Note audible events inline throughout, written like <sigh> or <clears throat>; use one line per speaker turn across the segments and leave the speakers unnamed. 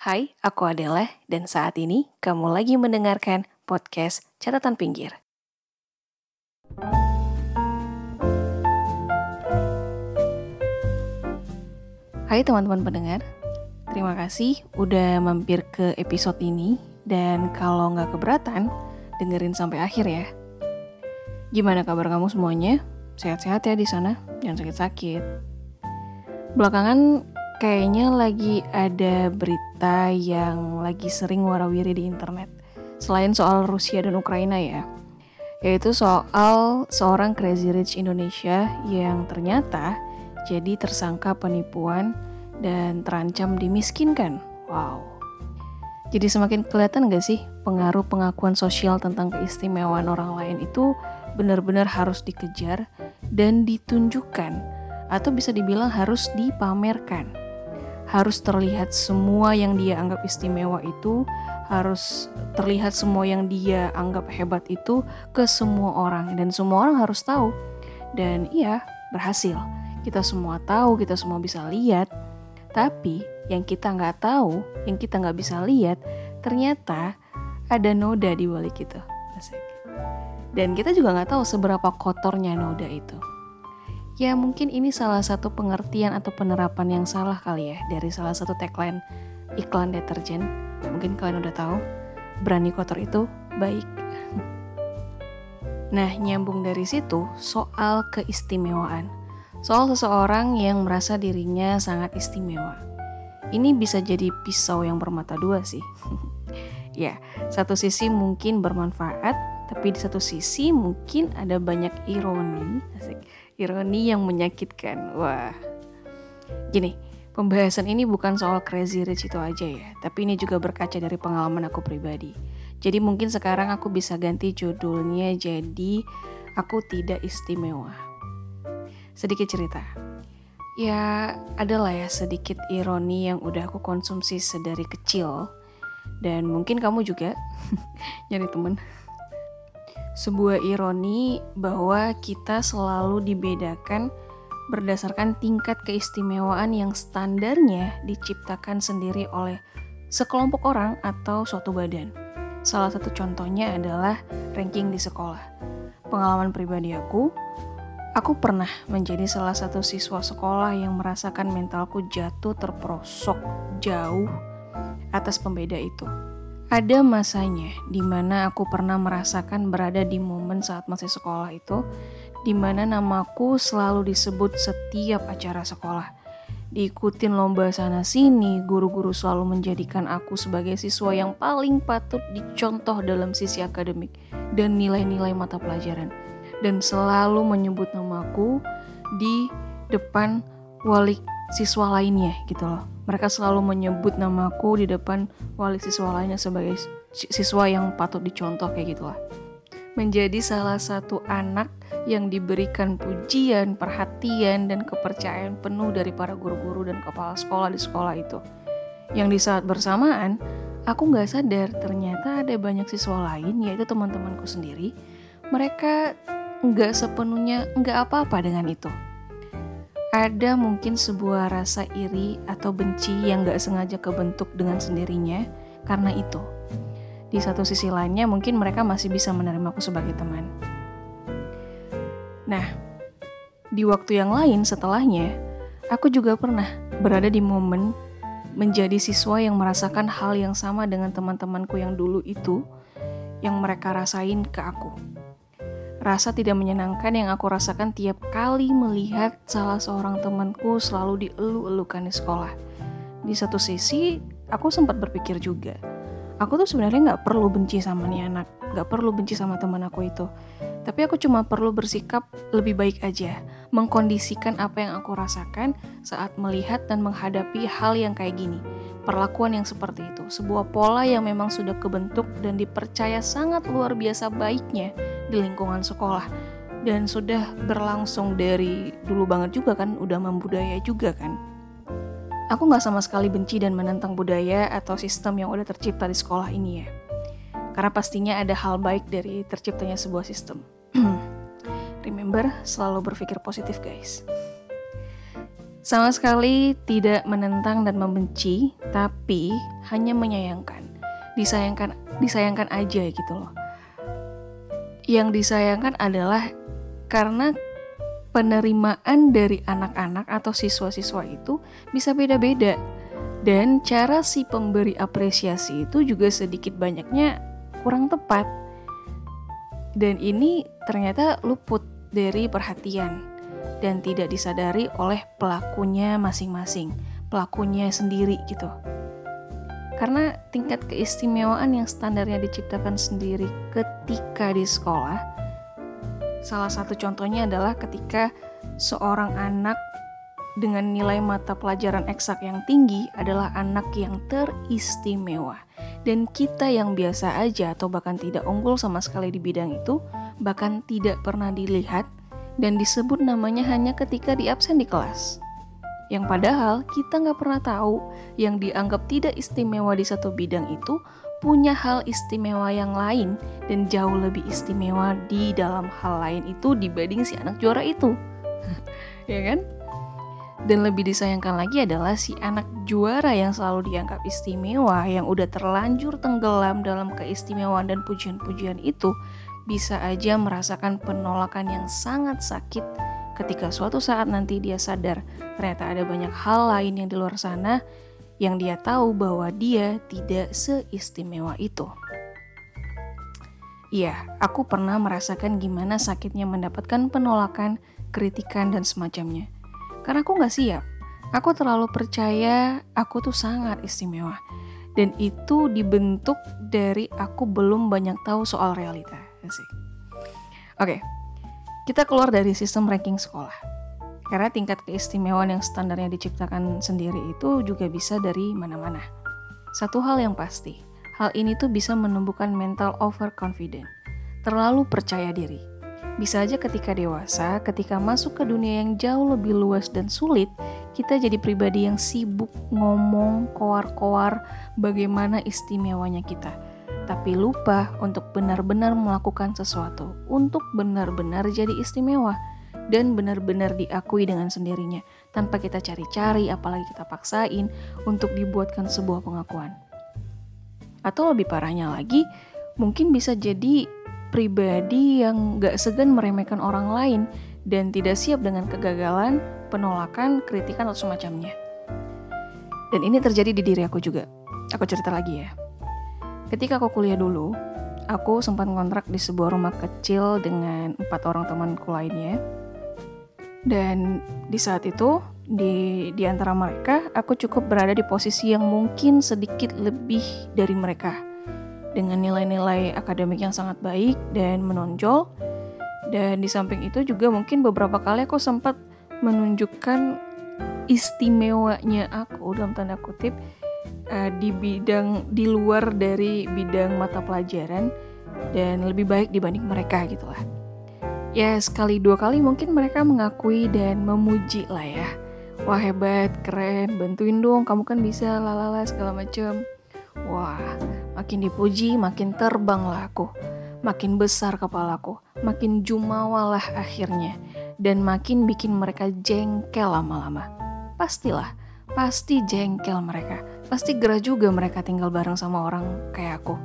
Hai, aku Adela dan saat ini kamu lagi mendengarkan podcast Catatan Pinggir. Hai teman-teman pendengar, terima kasih udah mampir ke episode ini dan kalau nggak keberatan, dengerin sampai akhir ya. Gimana kabar kamu semuanya? Sehat-sehat ya di sana, jangan sakit-sakit. Belakangan kayaknya lagi ada berita yang lagi sering warawiri di internet. Selain soal Rusia dan Ukraina ya, yaitu soal seorang Crazy Rich Indonesia yang ternyata jadi tersangka penipuan dan terancam dimiskinkan. Wow. Jadi semakin kelihatan gak sih pengaruh pengakuan sosial tentang keistimewaan orang lain itu benar-benar harus dikejar dan ditunjukkan atau bisa dibilang harus dipamerkan harus terlihat semua yang dia anggap istimewa itu, harus terlihat semua yang dia anggap hebat itu ke semua orang dan semua orang harus tahu. Dan iya, berhasil. Kita semua tahu, kita semua bisa lihat. Tapi yang kita nggak tahu, yang kita nggak bisa lihat, ternyata ada noda di balik itu. Dan kita juga nggak tahu seberapa kotornya noda itu. Ya mungkin ini salah satu pengertian atau penerapan yang salah kali ya dari salah satu tagline iklan deterjen. Mungkin kalian udah tahu, berani kotor itu baik. Nah, nyambung dari situ soal keistimewaan. Soal seseorang yang merasa dirinya sangat istimewa. Ini bisa jadi pisau yang bermata dua sih. <laughs> ya, satu sisi mungkin bermanfaat, tapi di satu sisi mungkin ada banyak ironi, asik ironi yang menyakitkan. Wah. Gini, pembahasan ini bukan soal crazy rich itu aja ya, tapi ini juga berkaca dari pengalaman aku pribadi. Jadi mungkin sekarang aku bisa ganti judulnya jadi aku tidak istimewa. Sedikit cerita. Ya, adalah ya sedikit ironi yang udah aku konsumsi sedari kecil. Dan mungkin kamu juga <laughs> nyari temen sebuah ironi bahwa kita selalu dibedakan berdasarkan tingkat keistimewaan yang standarnya diciptakan sendiri oleh sekelompok orang atau suatu badan. Salah satu contohnya adalah ranking di sekolah. Pengalaman pribadi aku, aku pernah menjadi salah satu siswa sekolah yang merasakan mentalku jatuh terperosok jauh atas pembeda itu. Ada masanya di mana aku pernah merasakan berada di momen saat masih sekolah itu, di mana namaku selalu disebut setiap acara sekolah. Diikutin lomba sana-sini, guru-guru selalu menjadikan aku sebagai siswa yang paling patut dicontoh dalam sisi akademik dan nilai-nilai mata pelajaran. Dan selalu menyebut namaku di depan wali siswa lainnya gitu loh. Mereka selalu menyebut namaku di depan wali siswa lainnya sebagai siswa yang patut dicontoh kayak gitulah. Menjadi salah satu anak yang diberikan pujian, perhatian, dan kepercayaan penuh dari para guru-guru dan kepala sekolah di sekolah itu. Yang di saat bersamaan, aku nggak sadar ternyata ada banyak siswa lain, yaitu teman-temanku sendiri. Mereka nggak sepenuhnya nggak apa-apa dengan itu ada mungkin sebuah rasa iri atau benci yang gak sengaja kebentuk dengan sendirinya karena itu. Di satu sisi lainnya mungkin mereka masih bisa menerima aku sebagai teman. Nah, di waktu yang lain setelahnya, aku juga pernah berada di momen menjadi siswa yang merasakan hal yang sama dengan teman-temanku yang dulu itu yang mereka rasain ke aku. Rasa tidak menyenangkan yang aku rasakan tiap kali melihat salah seorang temanku selalu dielu-elukan di sekolah. Di satu sisi, aku sempat berpikir juga, aku tuh sebenarnya nggak perlu benci sama nih anak, nggak perlu benci sama teman aku itu. Tapi aku cuma perlu bersikap lebih baik aja, mengkondisikan apa yang aku rasakan saat melihat dan menghadapi hal yang kayak gini. Perlakuan yang seperti itu, sebuah pola yang memang sudah kebentuk dan dipercaya sangat luar biasa baiknya di lingkungan sekolah dan sudah berlangsung dari dulu banget juga kan, udah membudaya juga kan. Aku nggak sama sekali benci dan menentang budaya atau sistem yang udah tercipta di sekolah ini ya. Karena pastinya ada hal baik dari terciptanya sebuah sistem. <clears throat> Remember, selalu berpikir positif guys. Sama sekali tidak menentang dan membenci, tapi hanya menyayangkan. Disayangkan disayangkan aja gitu loh. Yang disayangkan adalah karena penerimaan dari anak-anak atau siswa-siswa itu bisa beda-beda. Dan cara si pemberi apresiasi itu juga sedikit banyaknya kurang tepat. Dan ini ternyata luput dari perhatian dan tidak disadari oleh pelakunya masing-masing, pelakunya sendiri gitu. Karena tingkat keistimewaan yang standarnya diciptakan sendiri ketika di sekolah, salah satu contohnya adalah ketika seorang anak dengan nilai mata pelajaran eksak yang tinggi adalah anak yang teristimewa. Dan kita yang biasa aja atau bahkan tidak unggul sama sekali di bidang itu, bahkan tidak pernah dilihat dan disebut namanya hanya ketika di absen di kelas. Yang padahal kita nggak pernah tahu yang dianggap tidak istimewa di satu bidang itu punya hal istimewa yang lain dan jauh lebih istimewa di dalam hal lain itu dibanding si anak juara itu. <laughs> ya kan? Dan lebih disayangkan lagi adalah si anak juara yang selalu dianggap istimewa, yang udah terlanjur tenggelam dalam keistimewaan dan pujian-pujian itu, bisa aja merasakan penolakan yang sangat sakit ketika suatu saat nanti dia sadar ternyata ada banyak hal lain yang di luar sana yang dia tahu bahwa dia tidak seistimewa itu. Iya, aku pernah merasakan gimana sakitnya mendapatkan penolakan, kritikan, dan semacamnya. Karena aku gak siap. Aku terlalu percaya aku tuh sangat istimewa. Dan itu dibentuk dari aku belum banyak tahu soal realita. Oke, kita keluar dari sistem ranking sekolah. Karena tingkat keistimewaan yang standarnya diciptakan sendiri itu juga bisa dari mana-mana. Satu hal yang pasti, hal ini tuh bisa menumbuhkan mental overconfident, terlalu percaya diri. Bisa aja ketika dewasa, ketika masuk ke dunia yang jauh lebih luas dan sulit, kita jadi pribadi yang sibuk ngomong koar-koar bagaimana istimewanya kita. Tapi lupa untuk benar-benar melakukan sesuatu, untuk benar-benar jadi istimewa, dan benar-benar diakui dengan sendirinya, tanpa kita cari-cari, apalagi kita paksain untuk dibuatkan sebuah pengakuan. Atau lebih parahnya lagi, mungkin bisa jadi pribadi yang gak segan meremehkan orang lain dan tidak siap dengan kegagalan, penolakan, kritikan, atau semacamnya. Dan ini terjadi di diri aku juga. Aku cerita lagi ya. Ketika aku kuliah dulu, aku sempat kontrak di sebuah rumah kecil dengan empat orang temanku lainnya. Dan di saat itu, di, di antara mereka, aku cukup berada di posisi yang mungkin sedikit lebih dari mereka dengan nilai-nilai akademik yang sangat baik dan menonjol. Dan di samping itu juga mungkin beberapa kali aku sempat menunjukkan istimewanya aku dalam tanda kutip uh, di bidang di luar dari bidang mata pelajaran dan lebih baik dibanding mereka gitu lah. Ya sekali dua kali mungkin mereka mengakui dan memuji lah ya. Wah hebat, keren, bantuin dong, kamu kan bisa lalala segala macam. Wah, Makin dipuji, makin terbanglah aku. Makin besar kepalaku, makin jumawa lah akhirnya. Dan makin bikin mereka jengkel lama-lama. Pastilah, pasti jengkel mereka. Pasti gerah juga mereka tinggal bareng sama orang kayak aku.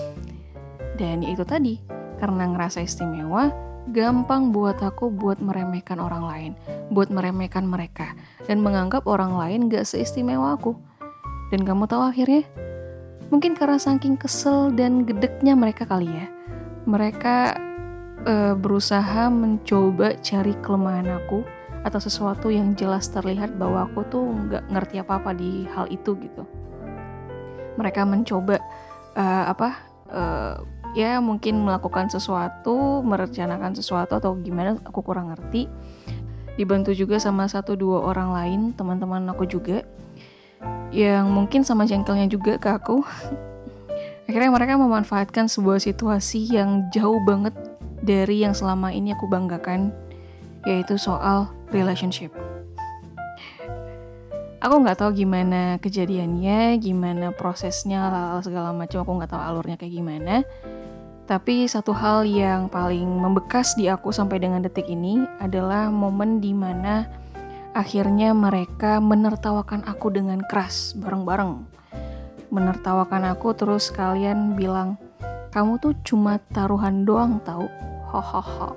<laughs> Dan itu tadi, karena ngerasa istimewa, gampang buat aku buat meremehkan orang lain, buat meremehkan mereka, dan menganggap orang lain gak seistimewa aku. Dan kamu tahu akhirnya, Mungkin karena saking kesel dan gedeknya mereka kali ya. Mereka uh, berusaha mencoba cari kelemahan aku atau sesuatu yang jelas terlihat bahwa aku tuh nggak ngerti apa-apa di hal itu gitu. Mereka mencoba uh, apa uh, ya mungkin melakukan sesuatu, merencanakan sesuatu atau gimana aku kurang ngerti. Dibantu juga sama satu dua orang lain, teman-teman aku juga yang mungkin sama jengkelnya juga ke aku. <laughs> Akhirnya mereka memanfaatkan sebuah situasi yang jauh banget dari yang selama ini aku banggakan, yaitu soal relationship. Aku nggak tahu gimana kejadiannya, gimana prosesnya, segala macam. Aku nggak tahu alurnya kayak gimana. Tapi satu hal yang paling membekas di aku sampai dengan detik ini adalah momen di mana akhirnya mereka menertawakan aku dengan keras bareng-bareng. Menertawakan aku terus kalian bilang, kamu tuh cuma taruhan doang tau. Hahaha.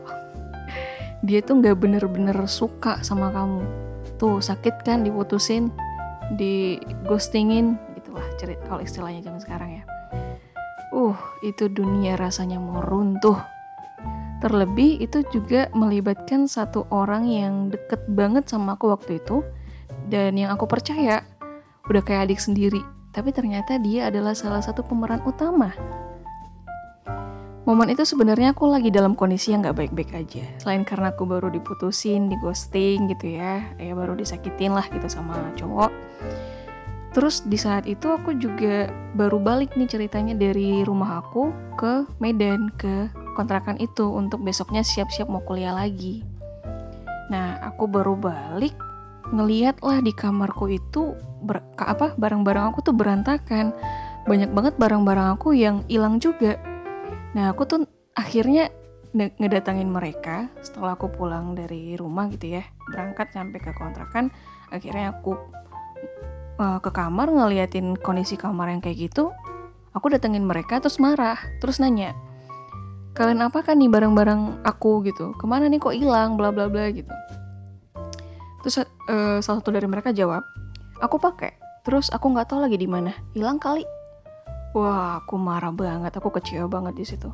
Dia tuh nggak bener-bener suka sama kamu. Tuh sakit kan diputusin, di ghostingin, gitulah cerita kalau istilahnya zaman sekarang ya. Uh, itu dunia rasanya mau runtuh. Terlebih itu juga melibatkan satu orang yang deket banget sama aku waktu itu dan yang aku percaya udah kayak adik sendiri. Tapi ternyata dia adalah salah satu pemeran utama. Momen itu sebenarnya aku lagi dalam kondisi yang gak baik-baik aja. Selain karena aku baru diputusin, di ghosting gitu ya, ya baru disakitin lah gitu sama cowok. Terus di saat itu aku juga baru balik nih ceritanya dari rumah aku ke Medan, ke kontrakan itu untuk besoknya siap-siap mau kuliah lagi. Nah, aku baru balik ngeliat lah di kamarku itu ber, apa barang-barang aku tuh berantakan. Banyak banget barang-barang aku yang hilang juga. Nah, aku tuh akhirnya ngedatangin mereka setelah aku pulang dari rumah gitu ya. Berangkat sampai ke kontrakan, akhirnya aku uh, ke kamar ngeliatin kondisi kamar yang kayak gitu. Aku datengin mereka terus marah, terus nanya, kalian apa kan nih barang-barang aku gitu? Ke mana nih kok hilang? Bla bla bla gitu. Terus uh, salah satu dari mereka jawab aku pakai terus aku nggak tahu lagi di mana. Hilang kali. Wah aku marah banget aku kecewa banget di situ.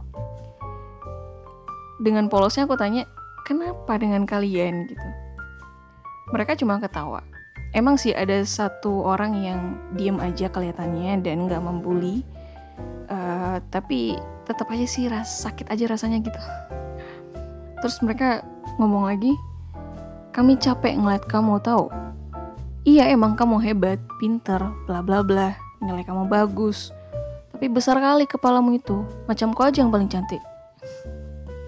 Dengan polosnya aku tanya kenapa dengan kalian? gitu. Mereka cuma ketawa emang sih ada satu orang yang diem aja kelihatannya dan nggak membuli. Uh, tapi tetap aja sih ras sakit aja rasanya gitu. Terus mereka ngomong lagi kami capek ngeliat kamu tahu iya emang kamu hebat pinter bla bla bla nilai kamu bagus. Tapi besar kali kepalamu itu macam kau aja yang paling cantik.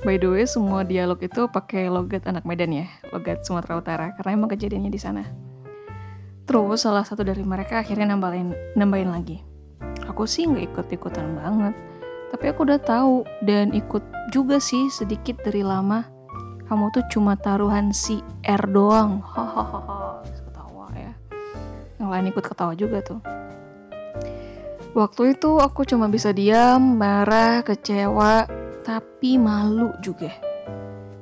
By the way, semua dialog itu pakai logat anak Medan ya, logat Sumatera Utara, karena emang kejadiannya di sana. Terus salah satu dari mereka akhirnya nambahin, nambahin lagi. Aku sih nggak ikut-ikutan banget. Tapi aku udah tahu dan ikut juga sih sedikit dari lama. Kamu tuh cuma taruhan si R doang. <laughs> Hahaha. Ketawa ya. Yang lain ikut ketawa juga tuh. Waktu itu aku cuma bisa diam, marah, kecewa, tapi malu juga.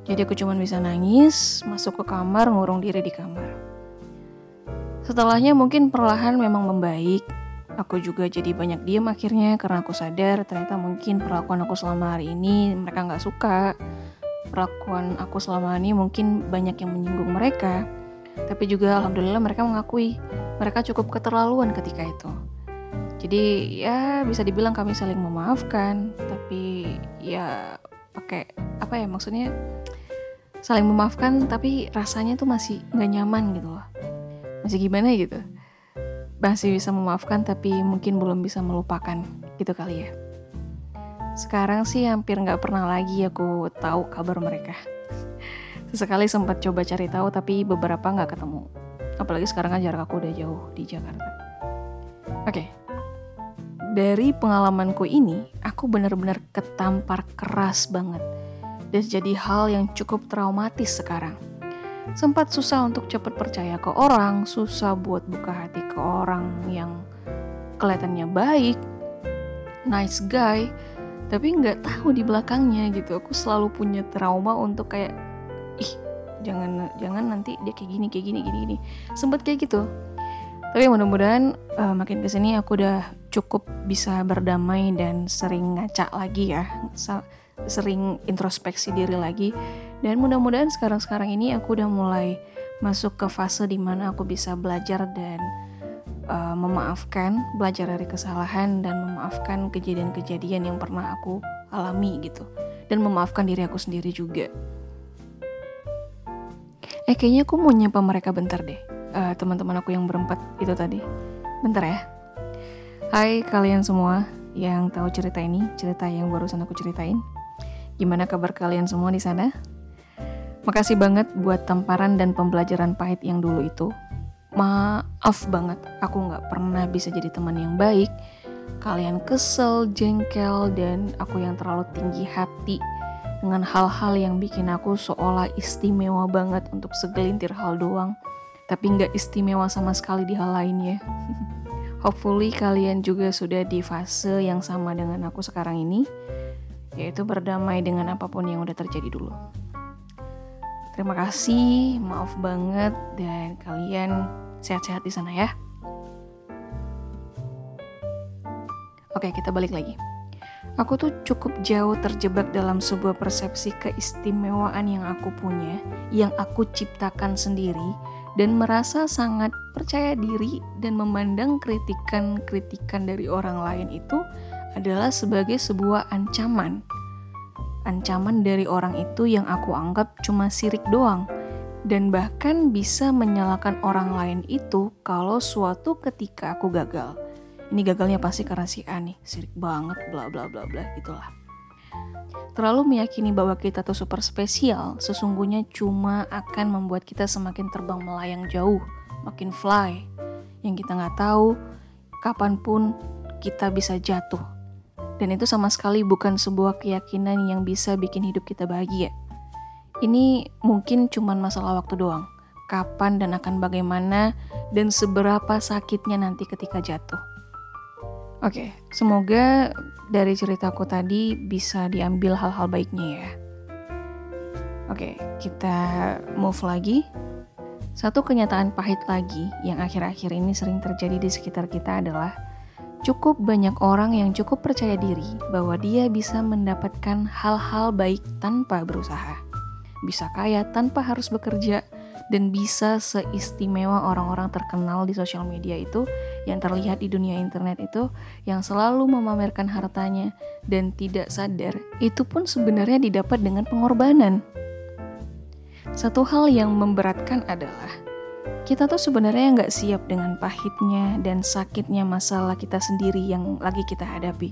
Jadi aku cuma bisa nangis, masuk ke kamar, ngurung diri di kamar. Setelahnya mungkin perlahan memang membaik, Aku juga jadi banyak diem akhirnya karena aku sadar ternyata mungkin perlakuan aku selama hari ini mereka nggak suka. Perlakuan aku selama ini mungkin banyak yang menyinggung mereka. Tapi juga alhamdulillah mereka mengakui mereka cukup keterlaluan ketika itu. Jadi ya bisa dibilang kami saling memaafkan, tapi ya pakai apa ya maksudnya saling memaafkan tapi rasanya tuh masih nggak nyaman gitu loh. Masih gimana gitu? Masih bisa memaafkan tapi mungkin belum bisa melupakan gitu kali ya. Sekarang sih hampir nggak pernah lagi aku tahu kabar mereka. Sesekali sempat coba cari tahu tapi beberapa nggak ketemu. Apalagi sekarang kan jarak aku udah jauh di Jakarta. Oke. Okay. dari pengalamanku ini aku benar-benar ketampar keras banget. Dan jadi hal yang cukup traumatis sekarang sempat susah untuk cepat percaya ke orang, susah buat buka hati ke orang yang kelihatannya baik, nice guy, tapi nggak tahu di belakangnya gitu. Aku selalu punya trauma untuk kayak, ih jangan jangan nanti dia kayak gini kayak gini gini gini. Sempat kayak gitu. Tapi mudah-mudahan uh, makin ke sini aku udah cukup bisa berdamai dan sering ngaca lagi ya, sering introspeksi diri lagi dan mudah-mudahan sekarang-sekarang ini aku udah mulai masuk ke fase di mana aku bisa belajar dan uh, memaafkan, belajar dari kesalahan dan memaafkan kejadian-kejadian yang pernah aku alami gitu. Dan memaafkan diri aku sendiri juga. Eh kayaknya aku mau nyapa mereka bentar deh. Uh, teman-teman aku yang berempat itu tadi. Bentar ya. Hai kalian semua yang tahu cerita ini, cerita yang barusan aku ceritain. Gimana kabar kalian semua di sana? Makasih banget buat tamparan dan pembelajaran pahit yang dulu itu. Maaf banget, aku gak pernah bisa jadi teman yang baik. Kalian kesel, jengkel, dan aku yang terlalu tinggi hati dengan hal-hal yang bikin aku seolah istimewa banget untuk segelintir hal doang. tapi nggak istimewa sama sekali di hal lainnya. <laughs> Hopefully kalian juga sudah di fase yang sama dengan aku sekarang ini, yaitu berdamai dengan apa pun yang udah terjadi dulu. Terima kasih, maaf banget, dan kalian sehat-sehat di sana ya. Oke, kita balik lagi. Aku tuh cukup jauh terjebak dalam sebuah persepsi keistimewaan yang aku punya, yang aku ciptakan sendiri, dan merasa sangat percaya diri dan memandang kritikan-kritikan dari orang lain itu adalah sebagai sebuah ancaman. Ancaman dari orang itu yang aku anggap cuma sirik doang, dan bahkan bisa menyalahkan orang lain itu kalau suatu ketika aku gagal. Ini gagalnya pasti karena si A nih sirik banget bla bla bla bla gitulah terlalu meyakini bahwa kita tuh super spesial sesungguhnya cuma akan membuat kita semakin terbang melayang jauh makin fly. Yang kita nggak tahu kapan pun kita bisa jatuh dan itu sama sekali bukan sebuah keyakinan yang bisa bikin hidup kita bahagia ini mungkin cuma masalah waktu doang kapan dan akan bagaimana dan seberapa sakitnya nanti ketika jatuh Oke, semoga dari ceritaku tadi bisa diambil hal-hal baiknya ya. Oke, kita move lagi. Satu kenyataan pahit lagi yang akhir-akhir ini sering terjadi di sekitar kita adalah cukup banyak orang yang cukup percaya diri bahwa dia bisa mendapatkan hal-hal baik tanpa berusaha. Bisa kaya tanpa harus bekerja, dan bisa seistimewa orang-orang terkenal di sosial media itu yang terlihat di dunia internet itu yang selalu memamerkan hartanya dan tidak sadar itu pun sebenarnya didapat dengan pengorbanan. Satu hal yang memberatkan adalah kita tuh sebenarnya nggak siap dengan pahitnya dan sakitnya masalah kita sendiri yang lagi kita hadapi.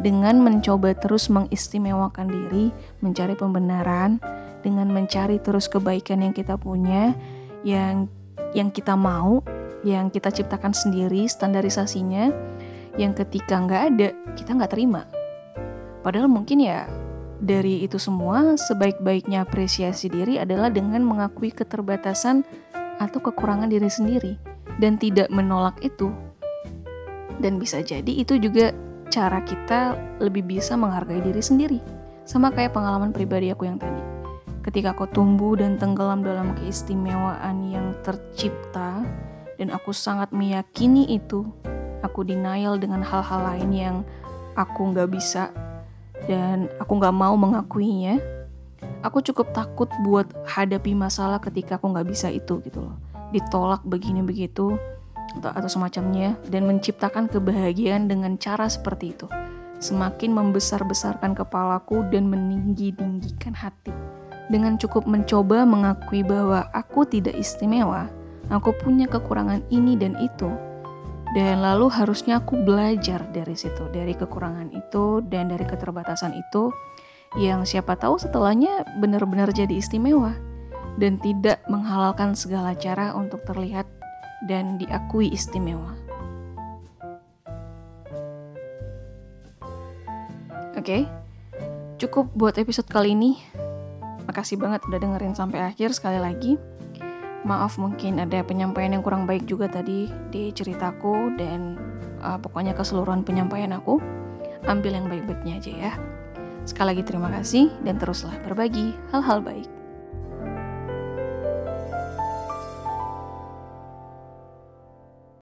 Dengan mencoba terus mengistimewakan diri, mencari pembenaran, dengan mencari terus kebaikan yang kita punya, yang yang kita mau, yang kita ciptakan sendiri standarisasinya, yang ketika nggak ada kita nggak terima. Padahal mungkin ya dari itu semua sebaik-baiknya apresiasi diri adalah dengan mengakui keterbatasan atau kekurangan diri sendiri dan tidak menolak itu. Dan bisa jadi itu juga cara kita lebih bisa menghargai diri sendiri. Sama kayak pengalaman pribadi aku yang tadi ketika aku tumbuh dan tenggelam dalam keistimewaan yang tercipta dan aku sangat meyakini itu aku denial dengan hal-hal lain yang aku nggak bisa dan aku nggak mau mengakuinya aku cukup takut buat hadapi masalah ketika aku nggak bisa itu gitu loh. Ditolak begini begitu atau, atau semacamnya dan menciptakan kebahagiaan dengan cara seperti itu. Semakin membesar-besarkan kepalaku dan meninggi-tinggikan hati. Dengan cukup mencoba mengakui bahwa aku tidak istimewa, aku punya kekurangan ini dan itu. Dan lalu harusnya aku belajar dari situ, dari kekurangan itu dan dari keterbatasan itu yang siapa tahu setelahnya benar-benar jadi istimewa dan tidak menghalalkan segala cara untuk terlihat dan diakui istimewa. Oke, okay, cukup buat episode kali ini. Makasih banget udah dengerin sampai akhir sekali lagi. Maaf mungkin ada penyampaian yang kurang baik juga tadi di ceritaku dan uh, pokoknya keseluruhan penyampaian aku ambil yang baik-baiknya aja ya. Sekali lagi terima kasih dan teruslah berbagi hal-hal baik.